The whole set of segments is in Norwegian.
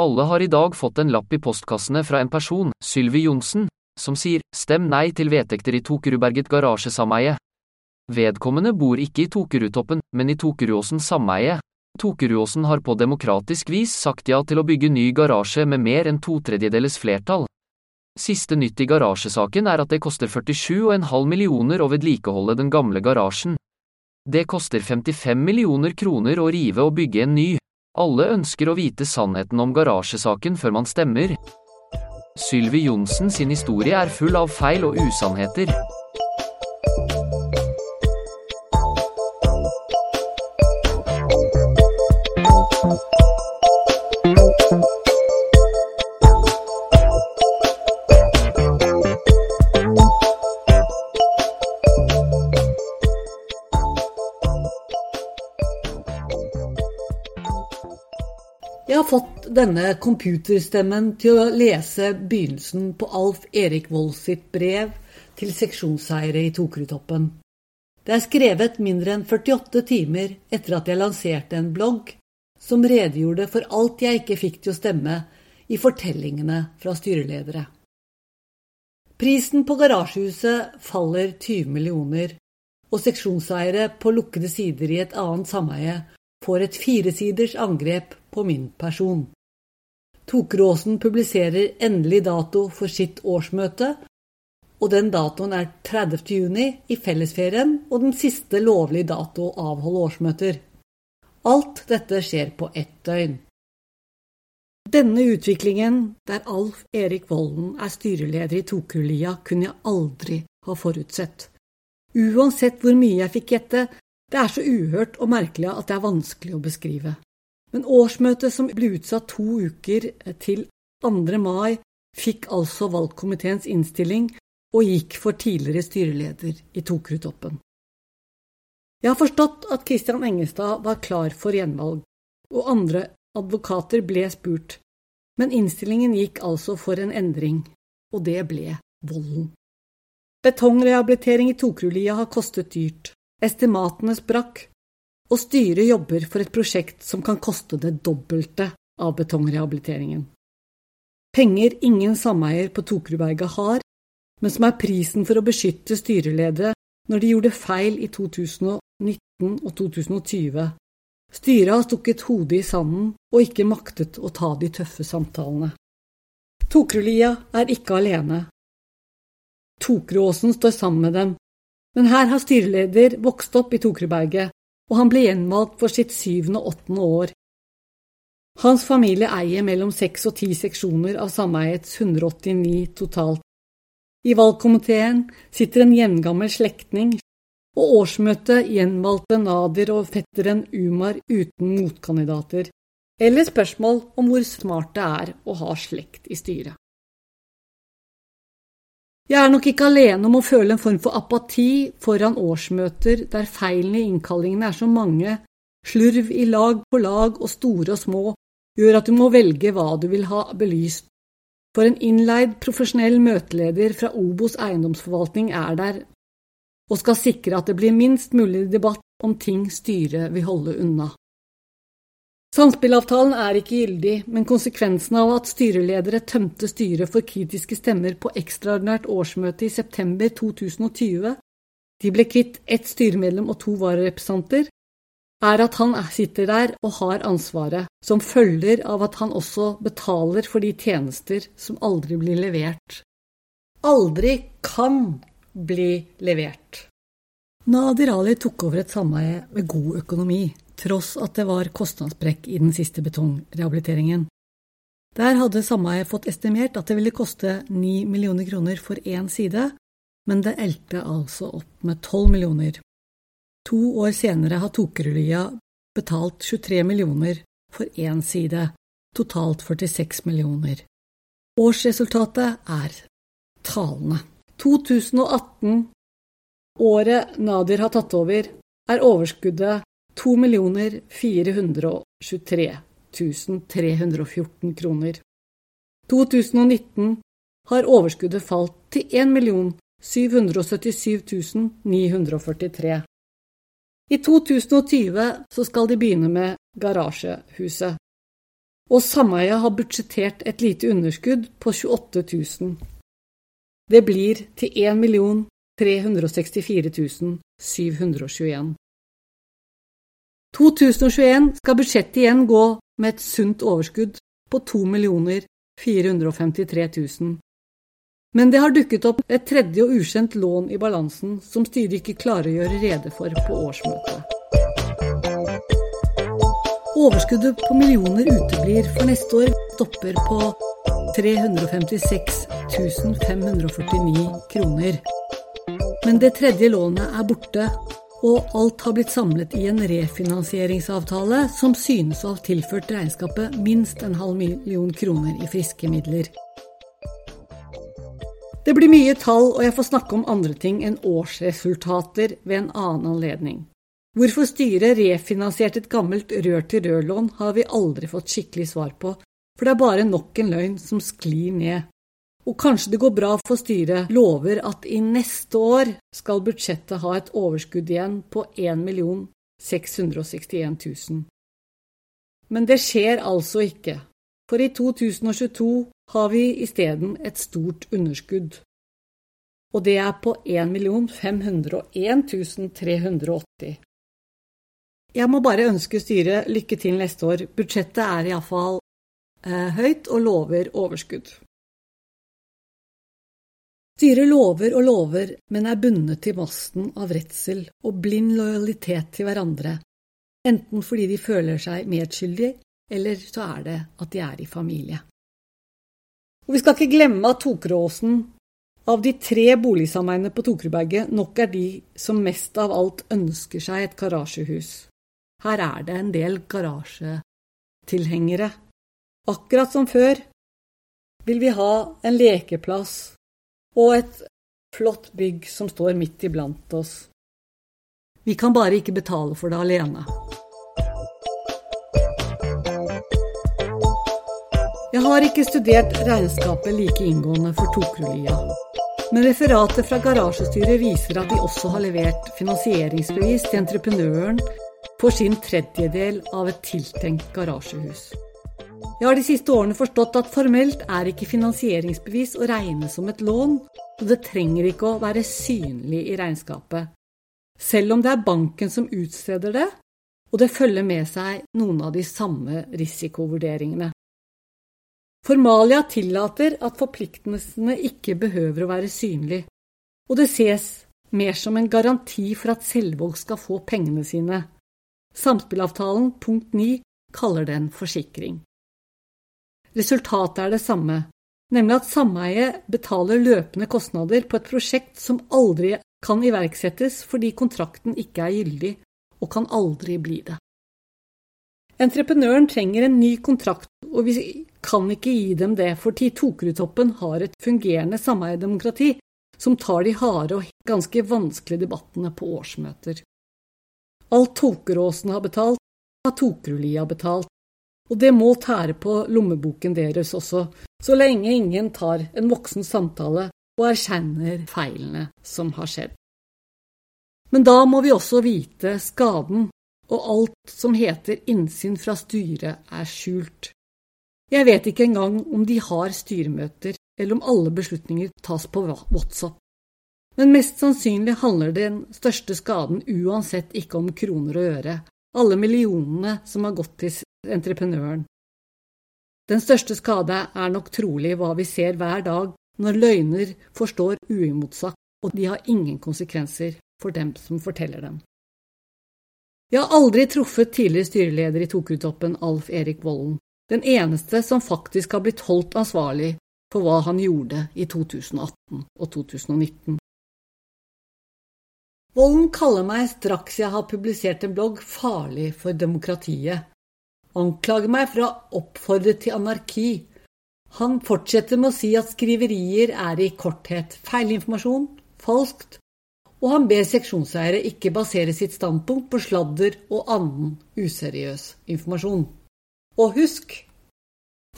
Alle har i dag fått en lapp i postkassene fra en person, Sylvi Johnsen, som sier stem nei til vedtekter i Tokerudberget garasjesameie. Vedkommende bor ikke i Tokerudtoppen, men i Tokerudåsen sameie. Tokerudåsen har på demokratisk vis sagt ja til å bygge ny garasje med mer enn to tredjedeles flertall. Siste nytt i garasjesaken er at det koster 47,5 millioner å vedlikeholde den gamle garasjen. Det koster 55 millioner kroner å rive og bygge en ny. Alle ønsker å vite sannheten om garasjesaken før man stemmer. Sylvi Johnsen sin historie er full av feil og usannheter. Har fått denne computerstemmen til å lese begynnelsen på Alf Erik Vold sitt brev til seksjonseiere i Tokerudtoppen. Det er skrevet mindre enn 48 timer etter at jeg lanserte en blogg som redegjorde for alt jeg ikke fikk til å stemme i fortellingene fra styreledere. Prisen på garasjehuset faller 20 millioner, og seksjonseiere på lukkede sider i et annet sameie får et firesiders angrep på min person. Tokeråsen publiserer endelig dato for sitt årsmøte, og den datoen er 30. juni i fellesferien og den siste lovlige dato å avholde årsmøter. Alt dette skjer på ett døgn. Denne utviklingen, der Alf Erik Volden er styreleder i Tokerlia, kunne jeg aldri ha forutsett. Uansett hvor mye jeg fikk gjette, det er så uhørt og merkelig at det er vanskelig å beskrive. Men årsmøtet som ble utsatt to uker til 2. mai, fikk altså valgkomiteens innstilling og gikk for tidligere styreleder i Tokerudtoppen. Jeg har forstått at Christian Engestad var klar for gjenvalg, og andre advokater ble spurt, men innstillingen gikk altså for en endring, og det ble volden. Betongrehabilitering i Tokerudlia har kostet dyrt, estimatene sprakk, og styret jobber for et prosjekt som kan koste det dobbelte av betongrehabiliteringen. Penger ingen sameier på Tokerudberget har, men som er prisen for å beskytte styreledere når de gjorde feil i 2019 og 2020. Styret har stukket hodet i sanden og ikke maktet å ta de tøffe samtalene. Tokerudlia er ikke alene. Tokerudåsen står sammen med dem, men her har styreleder vokst opp i Tokreberget, og han ble gjenvalgt for sitt syvende og åttende år. Hans familie eier mellom seks og ti seksjoner av sameiets 189 totalt. I valgkomiteen sitter en gjengammel slektning, og årsmøtet gjenvalgte Nadir og fetteren Umar uten motkandidater, eller spørsmål om hvor smart det er å ha slekt i styret. Jeg er nok ikke alene om å føle en form for apati foran årsmøter der feilene i innkallingene er så mange, slurv i lag på lag og store og små gjør at du må velge hva du vil ha belyst. For en innleid profesjonell møteleder fra Obos eiendomsforvaltning er der og skal sikre at det blir minst mulig debatt om ting styret vil holde unna. Samspillavtalen er ikke gyldig, men konsekvensen av at styreledere tømte styret for kritiske stemmer på ekstraordinært årsmøte i september 2020, de ble kvitt ett styremedlem og to vararepresentanter, er at han sitter der og har ansvaret, som følger av at han også betaler for de tjenester som aldri blir levert. Aldri kan bli levert. Nadir Ali tok over et sameie med god økonomi, tross at det var kostnadssprekk i den siste betongrehabiliteringen. Der hadde sameiet fått estimert at det ville koste 9 millioner kroner for én side, men det elte altså opp med 12 millioner. To år senere har Tokerudlia betalt 23 millioner for én side, totalt 46 millioner. Årsresultatet er talende. 2018, året Nadir har tatt over, er overskuddet 2 423 314 kroner. 2019 har overskuddet falt til 1 777 943. I 2020 så skal de begynne med garasjehuset. og sameiet har budsjettert et lite underskudd på 28 000. Det blir til 1 364 721. 2021 skal budsjettet igjen gå med et sunt overskudd på 2 453 000. Men det har dukket opp et tredje og ukjent lån i balansen som styret ikke klarer å gjøre rede for på årsmøtet. Overskuddet på millioner uteblir, for neste år stopper på 356 549 kroner. Men det tredje lånet er borte, og alt har blitt samlet i en refinansieringsavtale som synes å ha tilført regnskapet minst en halv million kroner i friske midler. Det blir mye tall, og jeg får snakke om andre ting enn årsresultater ved en annen anledning. Hvorfor styret refinansierte et gammelt rør-til-rør-lån, har vi aldri fått skikkelig svar på, for det er bare nok en løgn som sklir ned og kanskje det går bra for styret, lover at i neste år skal budsjettet ha et overskudd igjen på 1 661 000. Men det skjer altså ikke, for i 2022 har vi isteden et stort underskudd. Og det er på 1 501 380. Jeg må bare ønske styret lykke til neste år. Budsjettet er iallfall eh, høyt og lover overskudd. Styret lover og lover, men er bundet til masten av redsel og blind lojalitet til hverandre, enten fordi de føler seg medskyldige, eller så er det at de er i familie. Og Vi skal ikke glemme at Tokeråsen, av de tre boligsameiene på Tokerudberget, nok er de som mest av alt ønsker seg et garasjehus. Her er det en del garasjetilhengere. Akkurat som før vil vi ha en lekeplass og et flott bygg som står midt iblant oss. Vi kan bare ikke betale for det alene. Jeg har ikke studert regnskapet like inngående for Tokrulia. men referatet fra garasjestyret viser at de også har levert finansieringsbevis til entreprenøren for sin tredjedel av et tiltenkt garasjehus. Jeg har de siste årene forstått at formelt er ikke finansieringsbevis å regne som et lån, og det trenger ikke å være synlig i regnskapet. Selv om det er banken som utsteder det, og det følger med seg noen av de samme risikovurderingene. Formalia tillater at forpliktelsene ikke behøver å være synlig, og det ses mer som en garanti for at Selvåg skal få pengene sine. Samspillavtalen punkt 9 kaller det en forsikring. Resultatet er det samme, nemlig at sameiet betaler løpende kostnader på et prosjekt som aldri kan iverksettes fordi kontrakten ikke er gyldig, og kan aldri bli det. Entreprenøren trenger en ny kontrakt, og vi kan ikke gi dem det, fordi Tokerudtoppen har et fungerende sameiedemokrati som tar de harde og ganske vanskelige debattene på årsmøter. Alt Tokeråsen har betalt, har Tokerudlia betalt, og det må tære på lommeboken deres også, så lenge ingen tar en voksen samtale og erkjenner feilene som har skjedd. Men da må vi også vite skaden, og alt som heter innsyn fra styret er skjult. Jeg vet ikke engang om de har styremøter, eller om alle beslutninger tas på WhatsApp. Men mest sannsynlig handler den største skaden uansett ikke om kroner og øre, alle millionene som har gått til entreprenøren. Den største skade er nok trolig hva vi ser hver dag når løgner forstår uimotsagt, og de har ingen konsekvenser for dem som forteller dem. Jeg har aldri truffet tidligere styreleder i Tokutoppen, Alf Erik Vollen, den eneste som faktisk har blitt holdt ansvarlig for hva han gjorde i 2018 og 2019. Vollen kaller meg straks jeg har publisert en blogg farlig for demokratiet, anklager meg for å ha oppfordret til anarki. Han fortsetter med å si at skriverier er i korthet feilinformasjon, falskt, og han ber seksjonseiere ikke basere sitt standpunkt på sladder og annen useriøs informasjon. Og husk,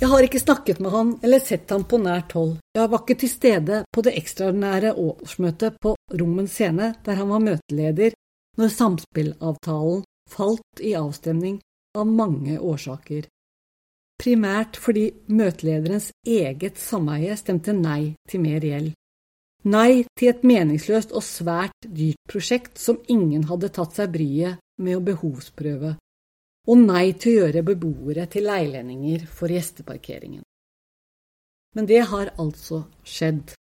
jeg har ikke snakket med han eller sett han på nært hold, jeg var ikke til stede på det ekstraordinære årsmøtet på Rommen scene der han var møteleder når samspillavtalen falt i avstemning av mange årsaker. primært fordi møtelederens eget sameie stemte nei til mer gjeld. Nei til et meningsløst og svært dyrt prosjekt som ingen hadde tatt seg bryet med å behovsprøve, og nei til å gjøre beboere til leilendinger for gjesteparkeringen. Men det har altså skjedd.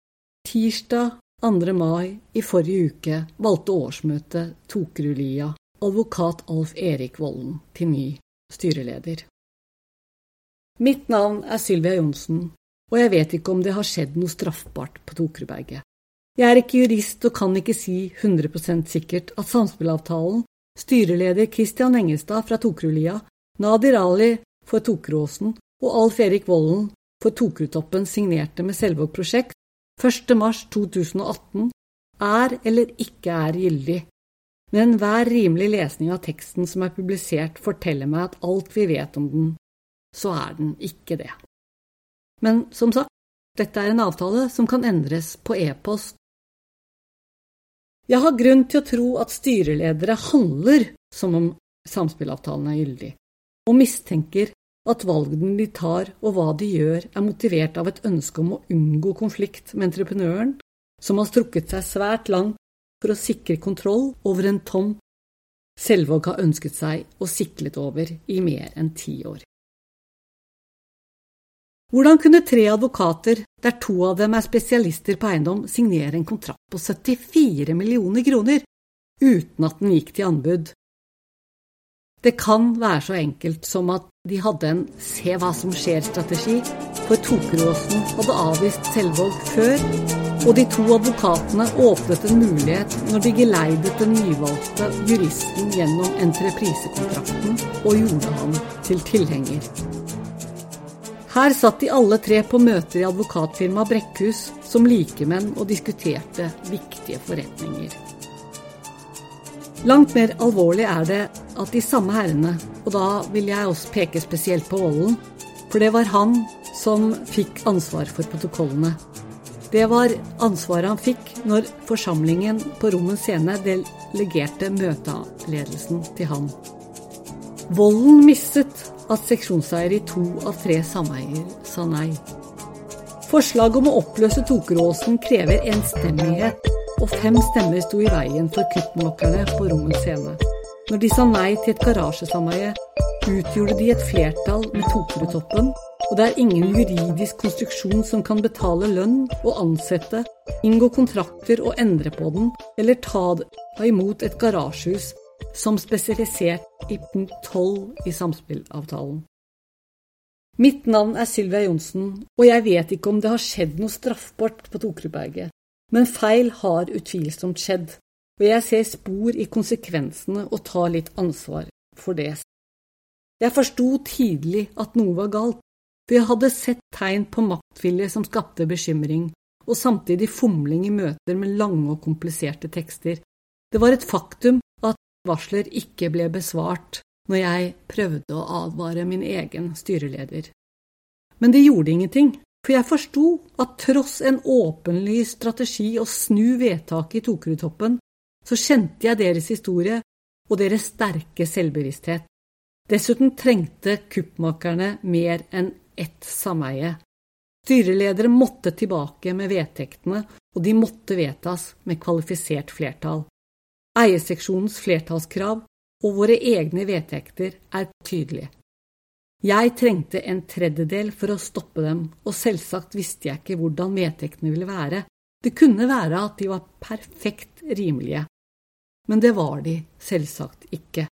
Tirsdag 2. mai i forrige uke valgte årsmøtet Tokerulia advokat Alf Erik Volden til ny styreleder. Mitt navn er Sylvia Johnsen, og jeg vet ikke om det har skjedd noe straffbart på Tokerudberget. Jeg er ikke jurist og kan ikke si 100% sikkert at samspillavtalen styreleder Christian Engestad fra Tokerudlia, Nadir Ali for Tokeråsen og Alf Erik Volden for Tokerudtoppen signerte med Selvåg prosjekt 1.3.2018 er eller ikke er gyldig, men enhver rimelig lesning av teksten som er publisert, forteller meg at alt vi vet om den, så er den ikke det. Men som sagt, dette er en avtale som kan endres på e-post. Jeg har grunn til å tro at styreledere handler som om samspillavtalen er gyldig, og mistenker at valgene de tar og hva de gjør, er motivert av et ønske om å unngå konflikt med entreprenøren, som har strukket seg svært langt for å sikre kontroll over en tomt Selvåg har ønsket seg og siklet over i mer enn ti år. Hvordan kunne tre advokater, der to av dem er spesialister på eiendom, signere en kontrakt på 74 millioner kroner uten at den gikk til anbud? Det kan være så enkelt som at de hadde en se hva som skjer-strategi, for Tokeråsen hadde avvist selvvalg før, og de to advokatene åpnet en mulighet når de geleidet den nyvalgte juristen gjennom entreprisekontrakten og gjorde ham til tilhenger. Her satt de alle tre på møter i advokatfirmaet Brekkhus som likemenn og diskuterte viktige forretninger. Langt mer alvorlig er det at de samme herrene, og da vil jeg også peke spesielt på Volden, for det var han som fikk ansvar for protokollene. Det var ansvaret han fikk når forsamlingen på Rommens scene delegerte møteledelsen til han. Volden mistet at seksjonseier i to av tre sameier sa nei. Forslaget om å oppløse Tokeråsen krever enstemmighet, og fem stemmer sto i veien for kuttmakerne på Rommens scene. Når de sa nei til et garasjesameie, utgjorde de et flertall med Tokerudtoppen, og det er ingen juridisk konstruksjon som kan betale lønn og ansette, inngå kontrakter og endre på den, eller ta imot et garasjehus som spesifisert i punkt 12 i samspillavtalen. Mitt navn er Sylvia Johnsen, og jeg vet ikke om det har skjedd noe straffbart på Tokerudberget, men feil har utvilsomt skjedd, og jeg ser spor i konsekvensene og tar litt ansvar for det. Jeg forsto tidlig at noe var galt, for jeg hadde sett tegn på maktvilje som skapte bekymring, og samtidig fomling i møter med lange og kompliserte tekster. Det var et faktum at varsler ikke ble besvart når jeg prøvde å advare min egen styreleder. Men det gjorde ingenting, for jeg forsto at tross en åpenlys strategi å snu vedtaket i Tokerudtoppen, så kjente jeg deres historie og deres sterke selvbevissthet. Dessuten trengte kuppmakerne mer enn ett sameie. Styreledere måtte tilbake med vedtektene, og de måtte vedtas med kvalifisert flertall. Eierseksjonens flertallskrav og våre egne vedtekter er tydelige. Jeg trengte en tredjedel for å stoppe dem, og selvsagt visste jeg ikke hvordan vedtektene ville være. Det kunne være at de var perfekt rimelige, men det var de selvsagt ikke.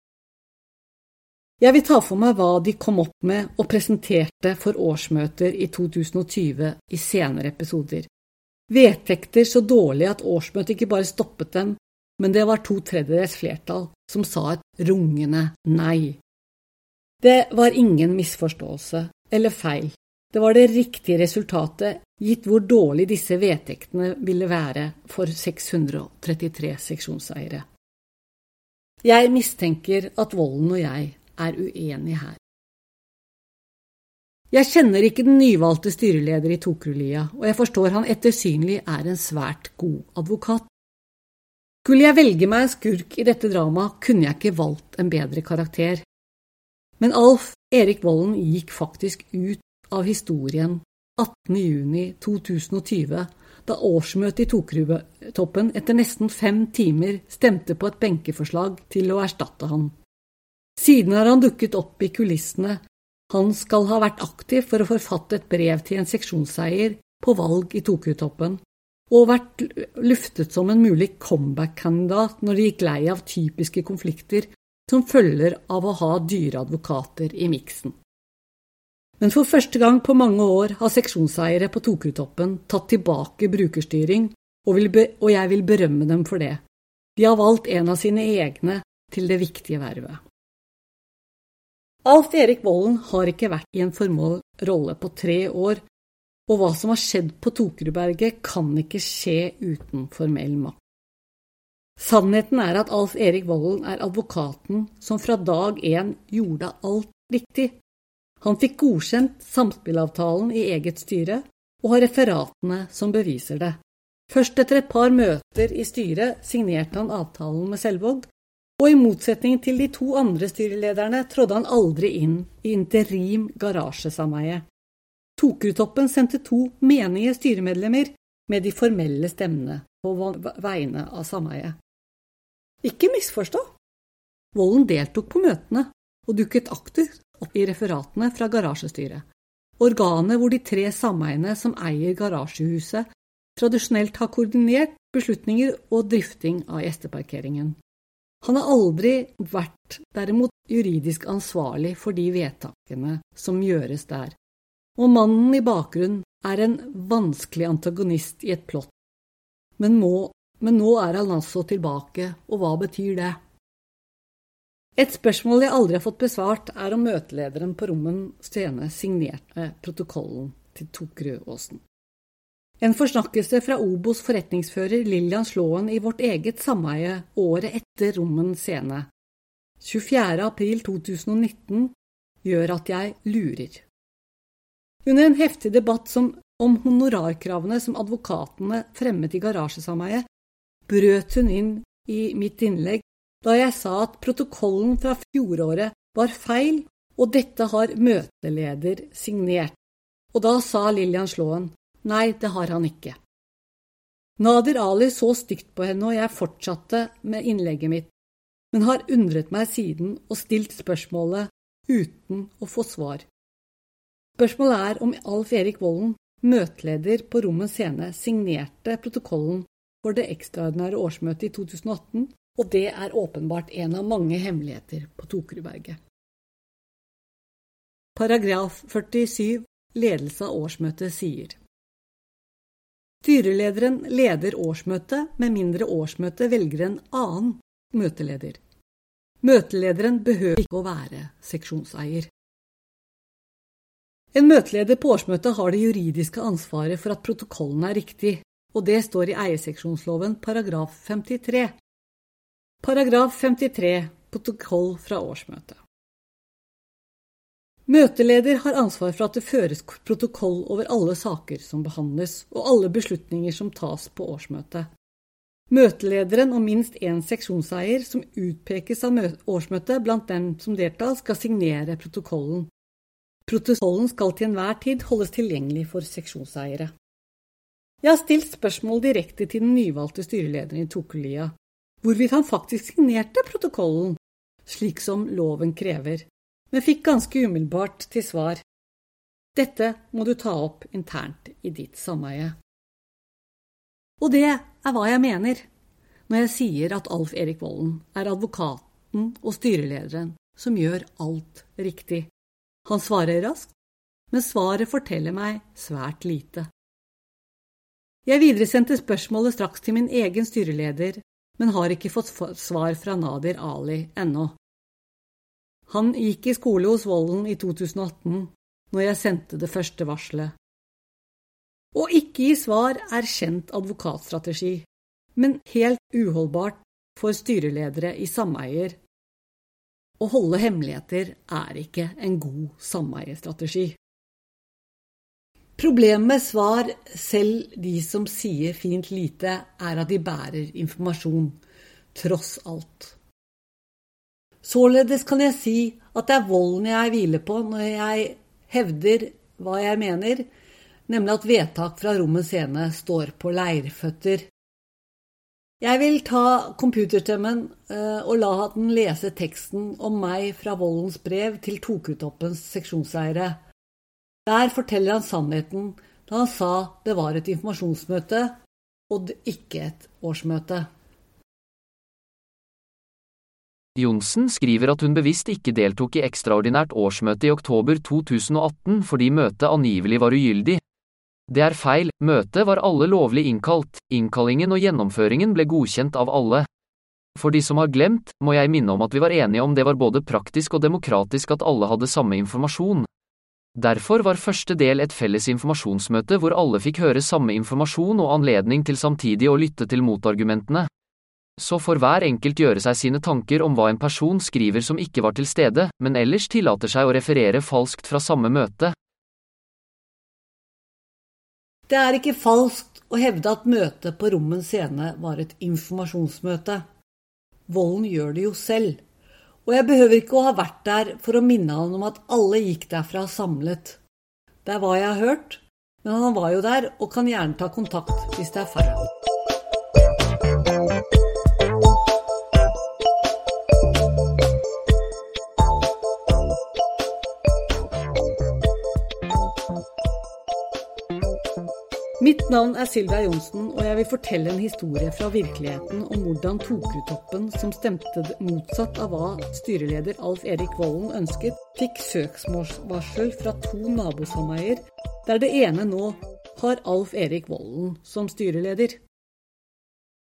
Jeg vil ta for meg hva de kom opp med og presenterte for årsmøter i 2020 i senere episoder. Vedtekter så dårlige at årsmøtet ikke bare stoppet dem, men det var to tredjedels flertall som sa et rungende nei. Det var ingen misforståelse eller feil. Det var det riktige resultatet, gitt hvor dårlig disse vedtektene ville være for 633 seksjonseiere. Jeg mistenker at Volden og jeg er uenige her. Jeg kjenner ikke den nyvalgte styreleder i Tokrulia, og jeg forstår han ettersynlig er en svært god advokat. Skulle jeg velge meg en skurk i dette dramaet, kunne jeg ikke valgt en bedre karakter. Men Alf Erik Volden gikk faktisk ut av historien 18.6.2020, da årsmøtet i Tokerudtoppen etter nesten fem timer stemte på et benkeforslag til å erstatte han. Siden har han dukket opp i kulissene. Han skal ha vært aktiv for å forfatte et brev til en seksjonseier på valg i Tokerudtoppen, og vært luftet som en mulig comeback-kandidat når de gikk lei av typiske konflikter som følger av å ha dyre advokater i miksen. Men for første gang på mange år har seksjonseiere på Tokerudtoppen tatt tilbake brukerstyring, og, og jeg vil berømme dem for det. De har valgt en av sine egne til det viktige vervet. Alf Erik Vollen har ikke vært i en formål rolle på tre år, og hva som har skjedd på Tokerudberget kan ikke skje uten formell makt. Sannheten er at Alf Erik Vollen er advokaten som fra dag én gjorde alt riktig. Han fikk godkjent samspillavtalen i eget styre, og har referatene som beviser det. Først etter et par møter i styret signerte han avtalen med Selvåg, og i motsetning til de to andre styrelederne trådde han aldri inn i interim garasjesameie. Tokerudtoppen sendte to menige styremedlemmer med de formelle stemmene på vegne av sameiet. Ikke misforstå! Volden deltok på møtene og dukket aktivt i referatene fra garasjestyret, organet hvor de tre sameiene som eier garasjehuset, tradisjonelt har koordinert beslutninger og drifting av gjesteparkeringen. Han har aldri vært derimot juridisk ansvarlig for de vedtakene som gjøres der, og mannen i bakgrunnen er en vanskelig antagonist i et plott. Men, må, men nå er han altså tilbake, og hva betyr det? Et spørsmål jeg aldri har fått besvart, er om møtelederen på Rommen scene signerte protokollen til Tokerudåsen. En forsnakkelse fra Obos forretningsfører Lillian Slåen i vårt eget sameie året etter Rommen scene, 24. april 2019, gjør at jeg lurer. Under en heftig debatt som, om honorarkravene som advokatene fremmet i garasjesameiet, brøt hun inn i mitt innlegg da jeg sa at protokollen fra fjoråret var feil, og dette har møteleder signert. Og da sa Lillian Slåen nei, det har han ikke. Nadir Ali så stygt på henne, og jeg fortsatte med innlegget mitt, men har undret meg siden og stilt spørsmålet uten å få svar. Spørsmålet er om Alf Erik Volden, møteleder på Rommens scene, signerte protokollen for det ekstraordinære årsmøtet i 2018 og det er åpenbart en av mange hemmeligheter på Tokerudberget. Paragraf 47 Ledelse av årsmøtet sier Styrelederen leder årsmøtet med mindre årsmøtet velger en annen møteleder. Møtelederen behøver ikke å være seksjonseier. En møteleder på årsmøtet har det juridiske ansvaret for at protokollen er riktig, og det står i eierseksjonsloven paragraf 53. Paragraf 53 Protokoll fra årsmøtet Møteleder har ansvar for at det føres protokoll over alle saker som behandles, og alle beslutninger som tas på årsmøtet. Møtelederen og minst én seksjonseier som utpekes av årsmøtet blant dem som deltar, skal signere protokollen. Protokollen skal til enhver tid holdes tilgjengelig for seksjonseiere. Jeg har stilt spørsmål direkte til den nyvalgte styrelederen i Tokelia, hvorvidt han faktisk signerte protokollen, slik som loven krever, men fikk ganske umiddelbart til svar dette må du ta opp internt i ditt sameie. Og det er hva jeg mener når jeg sier at Alf Erik Volden er advokaten og styrelederen som gjør alt riktig. Han svarer raskt, men svaret forteller meg svært lite. Jeg videresendte spørsmålet straks til min egen styreleder, men har ikke fått svar fra Nadir Ali ennå. Han gikk i skole hos Volden i 2018, når jeg sendte det første varselet. Å ikke gi svar er kjent advokatstrategi, men helt uholdbart for styreledere i sameier. Å holde hemmeligheter er ikke en god sameiestrategi. Problemet svar, selv de som sier fint lite, er at de bærer informasjon, tross alt. Således kan jeg si at det er volden jeg hviler på når jeg hevder hva jeg mener, nemlig at vedtak fra rommens scene står på leirføtter. Jeg vil ta computerstemmen eh, og la den lese teksten om meg fra Voldens brev til Tokutoppens seksjonseiere. Der forteller han sannheten da han sa det var et informasjonsmøte og ikke et årsmøte. Johnsen skriver at hun bevisst ikke deltok i ekstraordinært årsmøte i oktober 2018 fordi møtet angivelig var ugyldig. Det er feil, møtet var alle lovlig innkalt, innkallingen og gjennomføringen ble godkjent av alle. For de som har glemt, må jeg minne om at vi var enige om det var både praktisk og demokratisk at alle hadde samme informasjon. Derfor var første del et felles informasjonsmøte hvor alle fikk høre samme informasjon og anledning til samtidig å lytte til motargumentene. Så får hver enkelt gjøre seg sine tanker om hva en person skriver som ikke var til stede, men ellers tillater seg å referere falskt fra samme møte. Det er ikke falskt å hevde at møtet på Rommens scene var et informasjonsmøte. Volden gjør det jo selv. Og jeg behøver ikke å ha vært der for å minne han om at alle gikk derfra samlet. Det er hva jeg har hørt, men han var jo der og kan gjerne ta kontakt hvis det er feil. Navn er Silvia Johnsen, og jeg vil fortelle en historie fra virkeligheten om hvordan Tokrutoppen, som stemte motsatt av hva styreleder Alf Erik Volden ønsket, fikk søksmålsvarsel fra to nabosameier, der det ene nå har Alf Erik Volden som styreleder.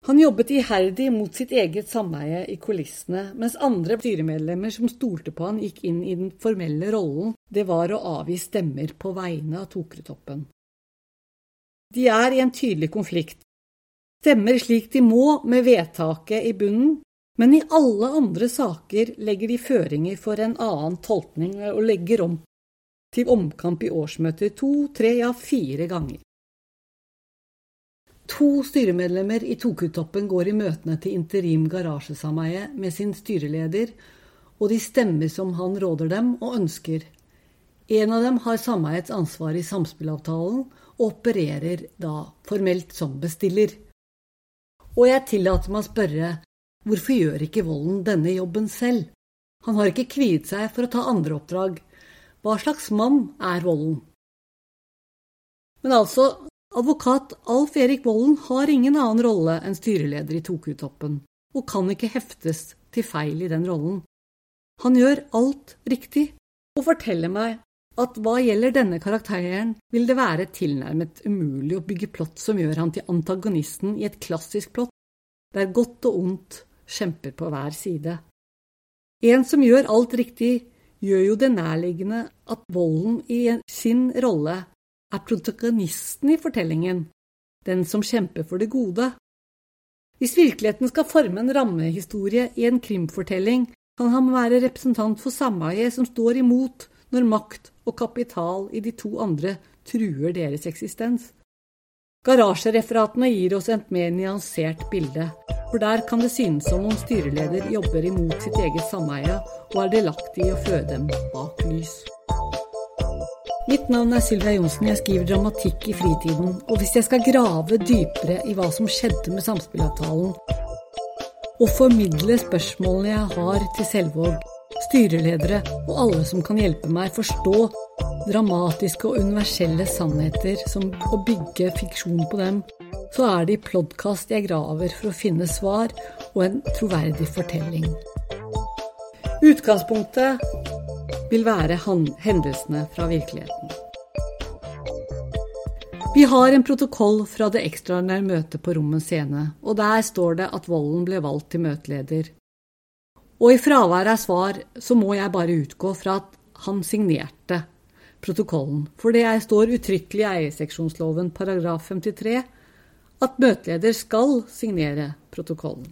Han jobbet iherdig mot sitt eget sameie i kulissene, mens andre styremedlemmer som stolte på han, gikk inn i den formelle rollen det var å avgi stemmer på vegne av Tokerudtoppen. De er i en tydelig konflikt, stemmer slik de må med vedtaket i bunnen, men i alle andre saker legger de føringer for en annen tolkning og legger om til omkamp i årsmøter to, tre, ja fire ganger. To styremedlemmer i Tokutoppen går i møtene til interim garasjesameie med sin styreleder, og de stemmer som han råder dem og ønsker. En av dem har sameiets ansvar i samspillavtalen, opererer da formelt som bestiller. Og jeg tillater meg å spørre hvorfor gjør ikke Volden denne jobben selv? Han har ikke kviet seg for å ta andre oppdrag. Hva slags mann er Volden? Men altså, advokat Alf Erik Volden har ingen annen rolle enn styreleder i Tokutoppen, og kan ikke heftes til feil i den rollen. Han gjør alt riktig, og forteller meg at hva gjelder denne karakteren, vil det være tilnærmet umulig å bygge plott som gjør han til antagonisten i et klassisk plott, der godt og ondt kjemper på hver side. En som gjør alt riktig, gjør jo det nærliggende at volden i sin rolle er protagonisten i fortellingen, den som kjemper for det gode. Hvis virkeligheten skal forme en rammehistorie i en krimfortelling, kan han være representant for sameiet som står imot når makt og kapital i de to andre truer deres eksistens. Garasjereferatene gir oss et mer nyansert bilde, for der kan det synes som om styreleder jobber imot sitt eget sameie og er delaktig i å føde dem bak lys. Mitt navn er Sylvia Johnsen, jeg skriver dramatikk i fritiden, og hvis jeg skal grave dypere i hva som skjedde med samspillavtalen, og formidle spørsmålene jeg har til Selvåg, styreledere og alle som kan hjelpe meg forstå dramatiske og universelle sannheter som å bygge fiksjon på dem, så er det i Plodkast jeg graver for å finne svar og en troverdig fortelling. Utgangspunktet vil være hendelsene fra virkeligheten. Vi har en protokoll fra det ekstraordinære møtet på Rommens scene, og der står det at Volden ble valgt til møteleder. Og i fravær av svar så må jeg bare utgå fra at han signerte protokollen, for det står uttrykkelig i eierseksjonsloven paragraf 53 at møteleder skal signere protokollen.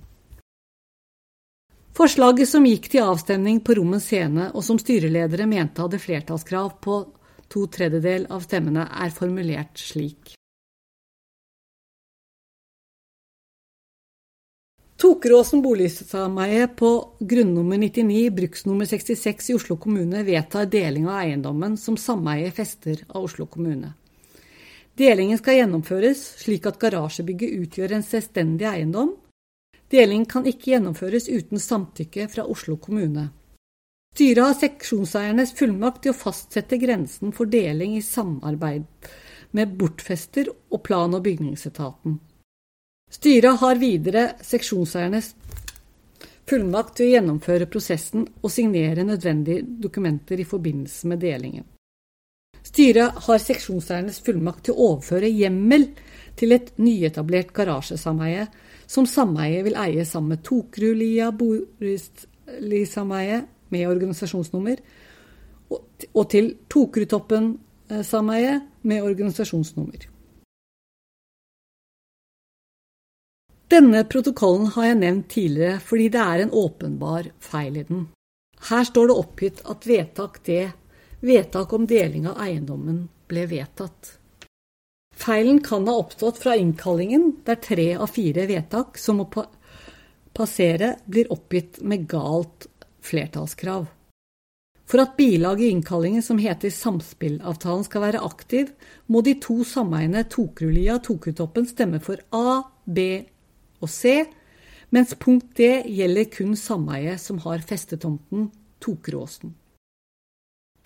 Forslaget som gikk til avstemning på Rommens scene, og som styreledere mente hadde flertallskrav på to tredjedel av stemmene, er formulert slik. Tokeråsen boligsameie på grunnummer 99, bruksnummer 66 i Oslo kommune vedtar deling av eiendommen som sameie fester av Oslo kommune. Delingen skal gjennomføres slik at garasjebygget utgjør en selvstendig eiendom. Delingen kan ikke gjennomføres uten samtykke fra Oslo kommune. Styret har seksjonseiernes fullmakt til å fastsette grensen for deling i samarbeid med bortfester og plan- og bygningsetaten. Styret har videre seksjonseiernes fullmakt til å gjennomføre prosessen og signere nødvendige dokumenter i forbindelse med delingen. Styret har seksjonseiernes fullmakt til å overføre hjemmel til et nyetablert garasjesameie som sameiet vil eie sammen med Tokerudlia Borettslagssameie med organisasjonsnummer, og til Tokerudtoppen sameie med organisasjonsnummer. Denne protokollen har jeg nevnt tidligere fordi det er en åpenbar feil i den. Her står det oppgitt at vedtak D, vedtak om deling av eiendommen, ble vedtatt. Feilen kan ha oppstått fra innkallingen, der tre av fire vedtak som må passere, blir oppgitt med galt flertallskrav. For at bilaget i innkallingen som heter Samspillavtalen skal være aktiv, må de to sameiene Tokrulia og Tokutoppen stemme for A, B og C, mens punkt D gjelder kun sameiet som har festetomten Tokeråsen.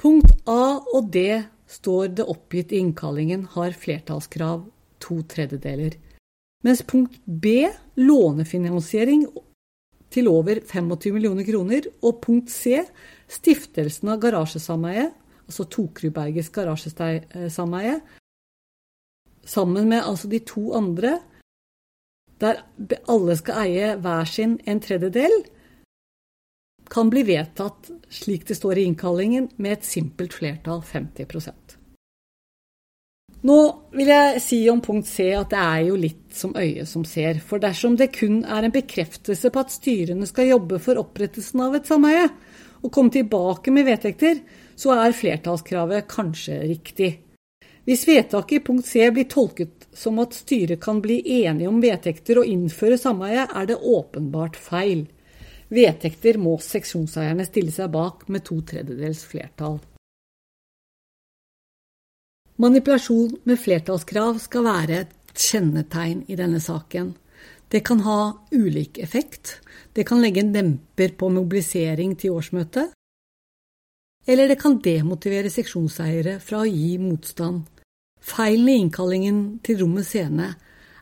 Punkt A og D står det oppgitt i innkallingen har flertallskrav to tredjedeler, mens punkt B, lånefinansiering til over 25 millioner kroner, og punkt C, stiftelsen av garasjesameiet, altså Tokerudbergets garasjesameie, sammen med altså de to andre, der alle skal eie hver sin en tredjedel, kan bli vedtatt slik det står i innkallingen, med et simpelt flertall 50% Nå vil jeg si om punkt C at det er jo litt som øyet som ser, for dersom det kun er en bekreftelse på at styrene skal jobbe for opprettelsen av et sameie, og komme tilbake med vedtekter, så er flertallskravet kanskje riktig. Hvis vedtaket i punkt C blir tolket som at styret kan bli enige om vedtekter og innføre sameie, er det åpenbart feil. Vedtekter må seksjonseierne stille seg bak med to tredjedels flertall. Manipulasjon med flertallskrav skal være et kjennetegn i denne saken. Det kan ha ulik effekt. Det kan legge en demper på mobilisering til årsmøtet. Eller det kan demotivere seksjonseiere fra å gi motstand. Feilen i innkallingen til rommet scene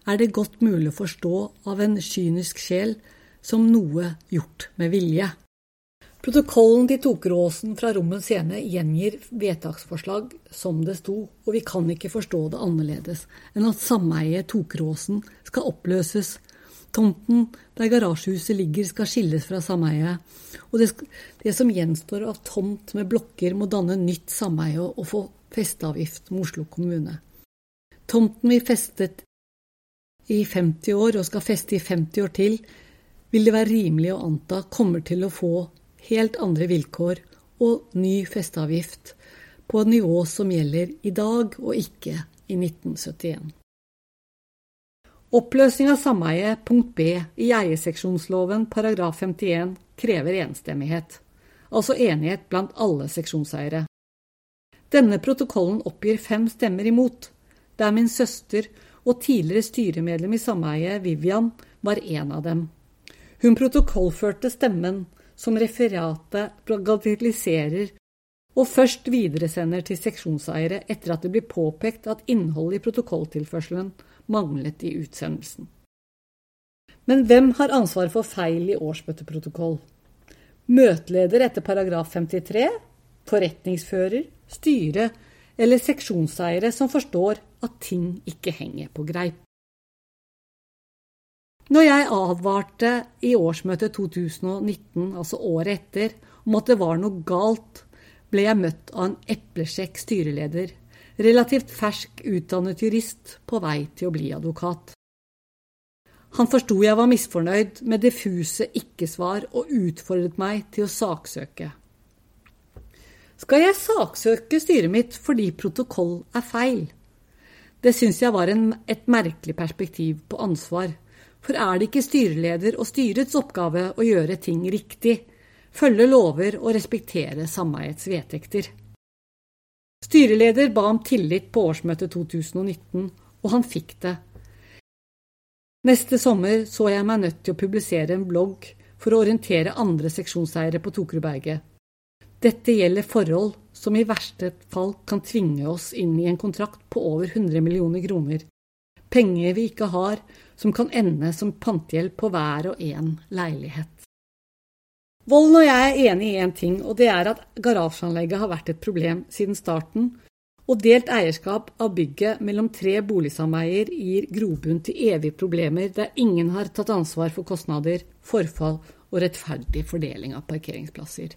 er det godt mulig å forstå av en kynisk sjel som noe gjort med vilje. Protokollen til Tokeråsen fra rommet scene gjengir vedtaksforslag som det sto, og vi kan ikke forstå det annerledes enn at sameiet Tokeråsen skal oppløses. Tomten der garasjehuset ligger skal skilles fra sameiet, og det, det, som gjenstår av tomt med blokker må danne nytt sameie og få festeavgift med Oslo kommune. Tomten vi festet i 50 år og skal feste i 50 år til, vil det være rimelig å anta kommer til å få helt andre vilkår og ny festeavgift på et nivå som gjelder i dag og ikke i 1971. Oppløsning av sameie punkt B i eierseksjonsloven paragraf 51 krever enstemmighet, altså enighet blant alle seksjonseiere. Denne protokollen oppgir fem stemmer imot, Det er min søster og tidligere styremedlem i sameiet, Vivian, var en av dem. Hun protokollførte stemmen som referatet bagatelliserer og først videresender til seksjonseiere etter at det blir påpekt at innholdet i protokolltilførselen manglet i utsendelsen. Men hvem har ansvar for feil i årsmøteprotokoll? Møteleder etter paragraf 53, forretningsfører, styre eller seksjonseiere som forstår at ting ikke henger på greip. Når jeg advarte i årsmøtet 2019, altså året etter, om at det var noe galt, ble jeg møtt av en eplesjekk styreleder, relativt fersk utdannet jurist på vei til å bli advokat. Han forsto jeg var misfornøyd med diffuse ikke-svar og utfordret meg til å saksøke. Skal jeg saksøke styret mitt fordi protokoll er feil? Det syns jeg var en, et merkelig perspektiv på ansvar, For er det ikke styreleder og styrets oppgave å gjøre ting riktig, følge lover og respektere sameiets vedtekter? Styreleder ba om tillit på årsmøtet 2019, og han fikk det. Neste sommer så jeg meg nødt til å publisere en blogg for å orientere andre seksjonseiere på Tokerudberget. Dette gjelder forhold som i verste fall kan tvinge oss inn i en kontrakt på over 100 millioner kroner. Penger vi ikke har, som kan ende som pantegjeld på hver og en leilighet. Volden og jeg er enig i én ting, og det er at garasjeanlegget har vært et problem siden starten, og delt eierskap av bygget mellom tre boligsameier gir grobunn til evige problemer der ingen har tatt ansvar for kostnader, forfall og rettferdig fordeling av parkeringsplasser.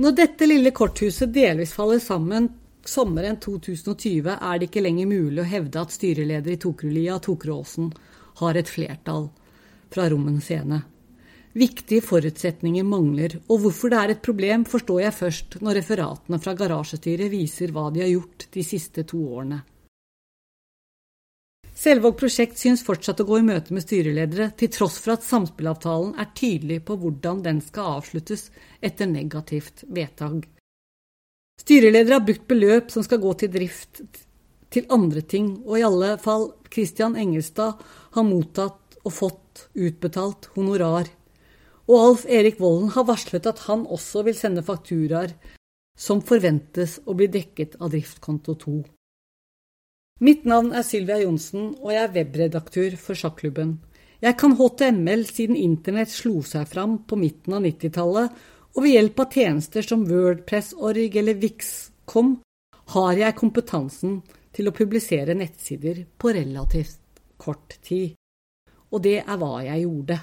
Når dette lille korthuset delvis faller sammen sommeren 2020, er det ikke lenger mulig å hevde at styreleder i Tokerudlia, Tokeråsen, har et flertall fra Rommen scene. Viktige forutsetninger mangler, og hvorfor det er et problem, forstår jeg først når referatene fra garasjestyret viser hva de har gjort de siste to årene. Selvåg prosjekt synes fortsatt å gå i møte med styreledere, til tross for at samspillavtalen er tydelig på hvordan den skal avsluttes etter negativt vedtak. Styreledere har brukt beløp som skal gå til drift til andre ting, og i alle fall Christian Engelstad har mottatt og fått utbetalt honorar. Og Alf Erik Volden har varslet at han også vil sende fakturaer som forventes å bli dekket av driftskonto 2. Mitt navn er Sylvia Johnsen, og jeg er webredaktør for sjakklubben. Jeg kan HTML siden internett slo seg fram på midten av 90-tallet, og ved hjelp av tjenester som Wordpress, Org eller Vix.com har jeg kompetansen til å publisere nettsider på relativt kort tid. Og det er hva jeg gjorde.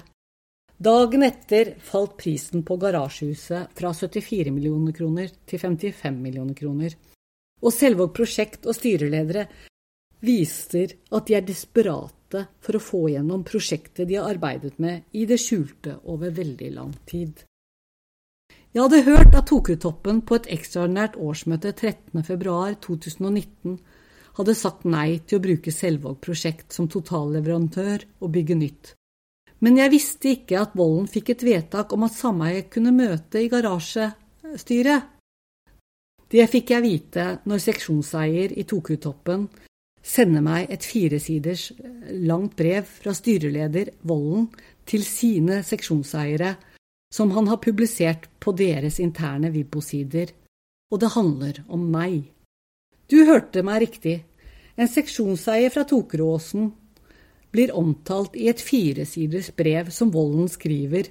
Dagen etter falt prisen på garasjehuset fra 74 millioner kroner til 55 millioner kroner. Og Selvåg prosjekt og styreledere viser at de er desperate for å få gjennom prosjektet de har arbeidet med i det skjulte over veldig lang tid. Jeg hadde hørt at Tokutoppen på et ekstraordinært årsmøte 13.2.2019 hadde sagt nei til å bruke Selvåg prosjekt som totalleverandør og bygge nytt. Men jeg visste ikke at Vollen fikk et vedtak om at sameiet kunne møte i garasjestyret. Det fikk jeg vite når seksjonseier i Tokerudtoppen sender meg et firesiders eh, langt brev fra styreleder Vollen til sine seksjonseiere, som han har publisert på deres interne Vibbo-sider, og det handler om meg. Du hørte meg riktig, en seksjonseier fra Tokeråsen blir omtalt i et firesiders brev som Vollen skriver,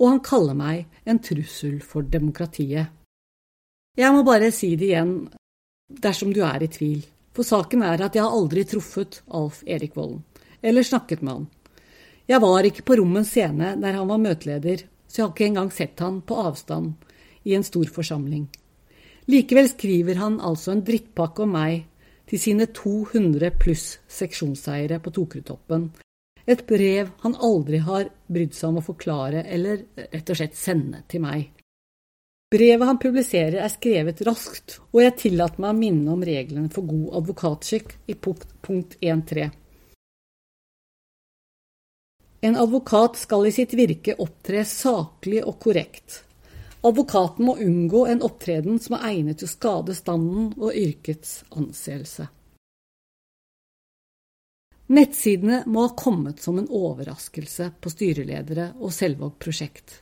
og han kaller meg en trussel for demokratiet. Jeg må bare si det igjen, dersom du er i tvil. For saken er at jeg har aldri truffet Alf Erik Volden, eller snakket med han. Jeg var ikke på Rommens scene der han var møteleder, så jeg har ikke engang sett han på avstand i en stor forsamling. Likevel skriver han altså en drittpakke om meg til sine 200 pluss seksjonseiere på Tokrutoppen. Et brev han aldri har brydd seg om å forklare eller rett og slett sende til meg. Brevet han publiserer er skrevet raskt, og jeg tillater meg å minne om reglene for god advokatskikk i punkt 1.3. En advokat skal i sitt virke opptre saklig og korrekt. Advokaten må unngå en opptreden som er egnet til å skade standen og yrkets anseelse. Nettsidene må ha kommet som en overraskelse på styreledere og Selvåg prosjekt.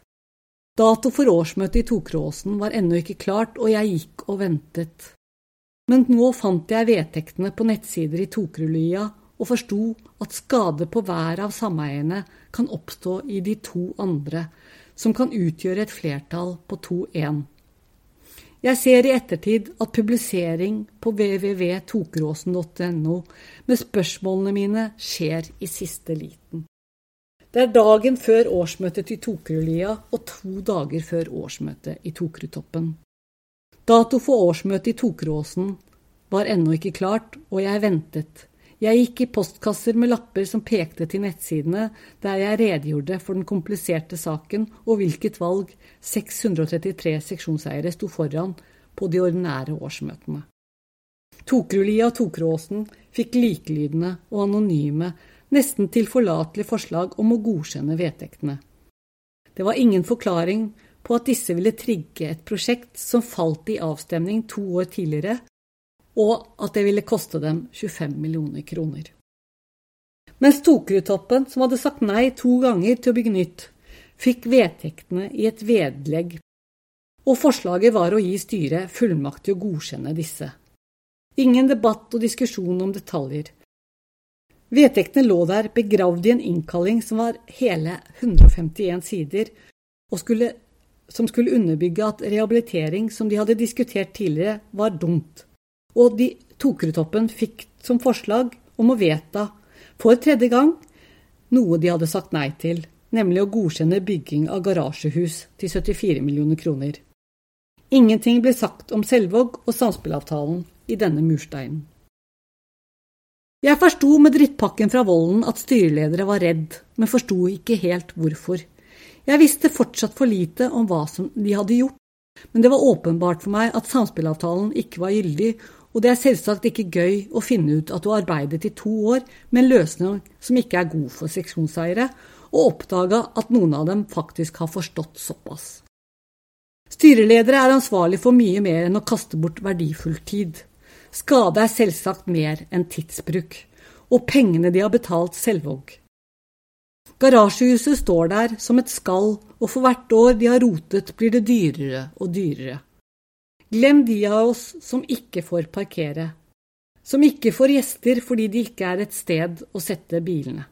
Dato for årsmøtet i Tokråsen var ennå ikke klart, og jeg gikk og ventet. Men nå fant jeg vedtektene på nettsider i Tokerudlia og forsto at skade på hver av sameiene kan oppstå i de to andre, som kan utgjøre et flertall på 2-1. Jeg ser i ettertid at publisering på www.tokeråsen.no med spørsmålene mine skjer i siste liten. Det er dagen før årsmøtet til Tokerudlia og to dager før årsmøtet i Tokerudtoppen. Dato for årsmøtet i Tokeråsen var ennå ikke klart, og jeg ventet. Jeg gikk i postkasser med lapper som pekte til nettsidene, der jeg redegjorde for den kompliserte saken og hvilket valg 633 seksjonseiere sto foran på de ordinære årsmøtene. Tokerudlia og Tokeråsen fikk likelydende og anonyme, nesten tilforlatelig forslag om å godkjenne vedtektene. Det var ingen forklaring på at disse ville trigge et prosjekt som falt i avstemning to år tidligere, og at det ville koste dem 25 millioner kroner. Mens Tokerudtoppen, som hadde sagt nei to ganger til å bygge nytt, fikk vedtektene i et vedlegg, og forslaget var å gi styret fullmakt til å godkjenne disse. Ingen debatt og diskusjon om detaljer. Vedtektene lå der begravd i en innkalling som var hele 151 sider, og skulle, som skulle underbygge at rehabilitering som de hadde diskutert tidligere, var dumt. Og de tokretoppen fikk som forslag om å vedta, for tredje gang, noe de hadde sagt nei til, nemlig å godkjenne bygging av garasjehus til 74 millioner kroner. Ingenting ble sagt om Selvåg og samspillavtalen i denne mursteinen. Jeg forsto med drittpakken fra Vollen at styreledere var redd, men forsto ikke helt hvorfor. Jeg visste fortsatt for lite om hva som de hadde gjort, men det var åpenbart for meg at samspillavtalen ikke var gyldig, og det er selvsagt ikke gøy å finne ut at du arbeidet i to år med en løsning som ikke er god for seksjonseiere, og oppdaga at noen av dem faktisk har forstått såpass. Styreledere er ansvarlig for mye mer enn å kaste bort verdifull tid. Skade er selvsagt mer enn tidsbruk, og pengene de har betalt Selvåg. Garasjehuset står der som et skall, og for hvert år de har rotet, blir det dyrere og dyrere. Glem de av oss som ikke får parkere, som ikke får gjester fordi det ikke er et sted å sette bilene.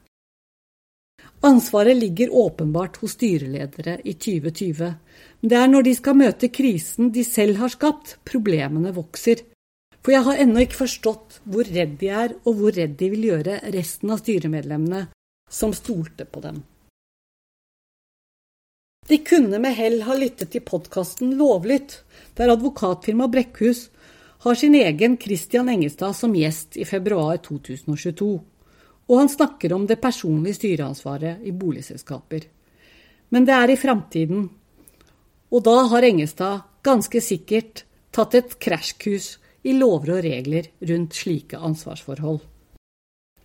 Ansvaret ligger åpenbart hos styreledere i 2020, men det er når de skal møte krisen de selv har skapt, problemene vokser. For jeg har ennå ikke forstått hvor redd de er, og hvor redd de vil gjøre resten av styremedlemmene som stolte på dem. De kunne med hell ha lyttet til podkasten Lovlytt, der advokatfirmaet Brekkhus har sin egen Christian Engestad som gjest i februar 2022 og han snakker om det personlige styreansvaret i boligselskaper. Men det er i framtiden, og da har Engestad ganske sikkert tatt et krasjkurs i lover og regler rundt slike ansvarsforhold.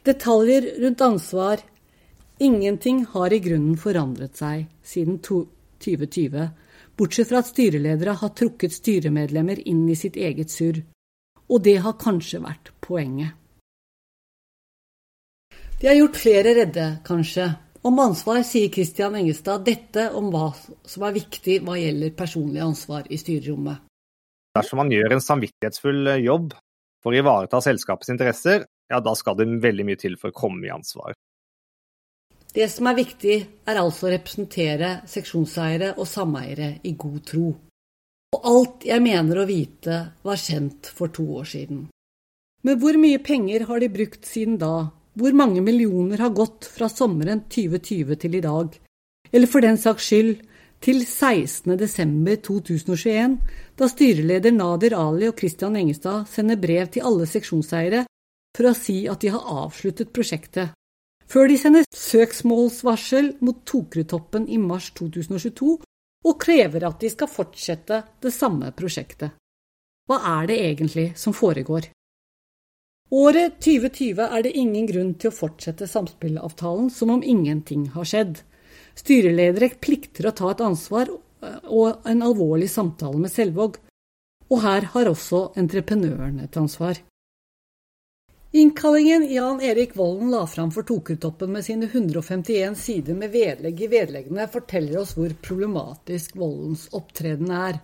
Detaljer rundt ansvar Ingenting har i grunnen forandret seg siden 2020, bortsett fra at styreledere har trukket styremedlemmer inn i sitt eget surr, og det har kanskje vært poenget. De har gjort flere redde, kanskje. Om ansvar sier Christian Engestad dette om hva som er viktig hva gjelder personlig ansvar i styrerommet. Dersom man gjør en samvittighetsfull jobb for å ivareta selskapets interesser, ja, da skal det veldig mye til for å komme i ansvar. Det som er viktig, er altså å representere seksjonseiere og sameiere i god tro. Og alt jeg mener å vite, var kjent for to år siden. Men hvor mye penger har de brukt siden da hvor mange millioner har gått fra sommeren 2020 til i dag, eller for den saks skyld til 16. desember 2021, da styreleder Nadir Ali og Christian Engestad sender brev til alle seksjonseiere for å si at de har avsluttet prosjektet, før de sender søksmålsvarsel mot Tokerudtoppen i mars 2022 og krever at de skal fortsette det samme prosjektet. Hva er det egentlig som foregår? Året 2020 er det ingen grunn til å fortsette samspillavtalen som om ingenting har skjedd. Styreledere plikter å ta et ansvar og en alvorlig samtale med Selvåg, og her har også entreprenøren et ansvar. Innkallingen Jan Erik Volden la fram for Tokertoppen med sine 151 sider med vedlegg i vedleggene, forteller oss hvor problematisk Voldens opptreden er.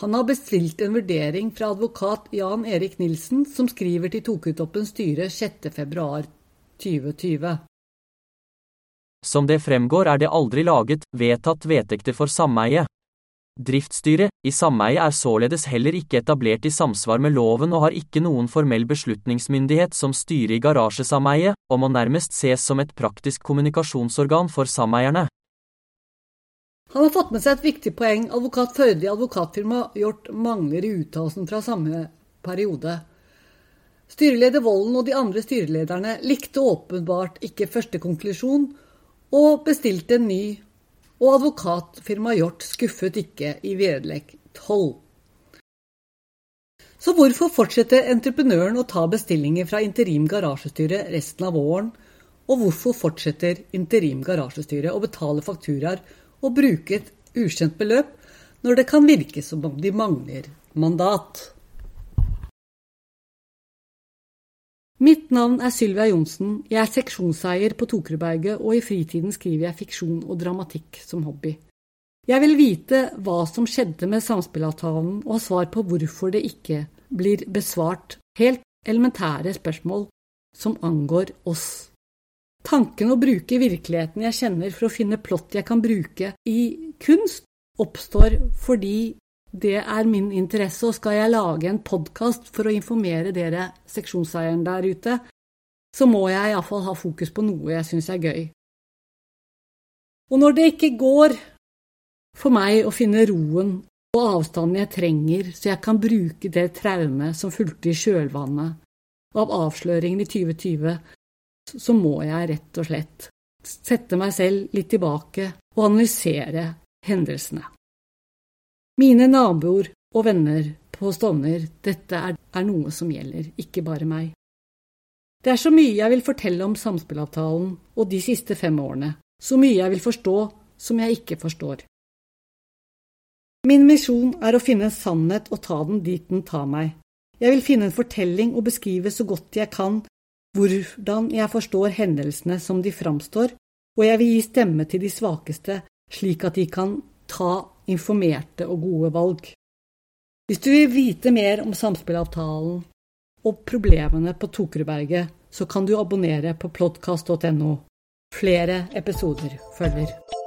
Han har bestilt en vurdering fra advokat Jan Erik Nilsen, som skriver til Tokertoppens styre 6.2.2020. Som det fremgår er det aldri laget, vedtatt vedtekter for sameie. Driftsstyret i sameie er således heller ikke etablert i samsvar med loven og har ikke noen formell beslutningsmyndighet som styre i garasjesameie, og må nærmest ses som et praktisk kommunikasjonsorgan for sameierne. Han har fått med seg et viktig poeng. Advokat Førde i advokatfirmaet Hjort mangler i uttalelsen fra samme periode. Styreleder Volden og de andre styrelederne likte åpenbart ikke første konklusjon, og bestilte en ny, og advokatfirmaet Hjort skuffet ikke i vedlegg 12. Så hvorfor fortsetter entreprenøren å ta bestillinger fra Interim Garasjestyre resten av våren? Og hvorfor fortsetter Interim Garasjestyre å betale fakturaer og bruke et ukjent beløp når det kan virke som om de mangler mandat? Mitt navn er Sylvia Johnsen, jeg er seksjonseier på Tokerudberget, og i fritiden skriver jeg fiksjon og dramatikk som hobby. Jeg vil vite hva som skjedde med samspillavtalen, og ha svar på hvorfor det ikke blir besvart helt elementære spørsmål som angår oss. Tanken å bruke virkeligheten jeg kjenner for å finne plott jeg kan bruke i kunst, oppstår fordi det er min interesse, og skal jeg lage en podkast for å informere dere seksjonseieren der ute, så må jeg iallfall ha fokus på noe jeg syns er gøy. Og når det ikke går for meg å finne roen og avstanden jeg trenger så jeg kan bruke det traumet som fulgte i kjølvannet av avsløringen i 2020, så må jeg rett og slett sette meg selv litt tilbake og analysere hendelsene. Mine naboer og venner på Stovner, dette er, er noe som gjelder, ikke bare meg. Det er så mye jeg vil fortelle om samspillavtalen og de siste fem årene, så mye jeg vil forstå som jeg ikke forstår. Min misjon er å finne en sannhet og ta den dit den tar meg. Jeg vil finne en fortelling og beskrive så godt jeg kan hvordan jeg forstår hendelsene som de framstår, og jeg vil gi stemme til de svakeste, slik at de kan ta informerte og gode valg. Hvis du vil vite mer om samspillavtalen og problemene på Tokerudberget, så kan du abonnere på plodkast.no. Flere episoder følger.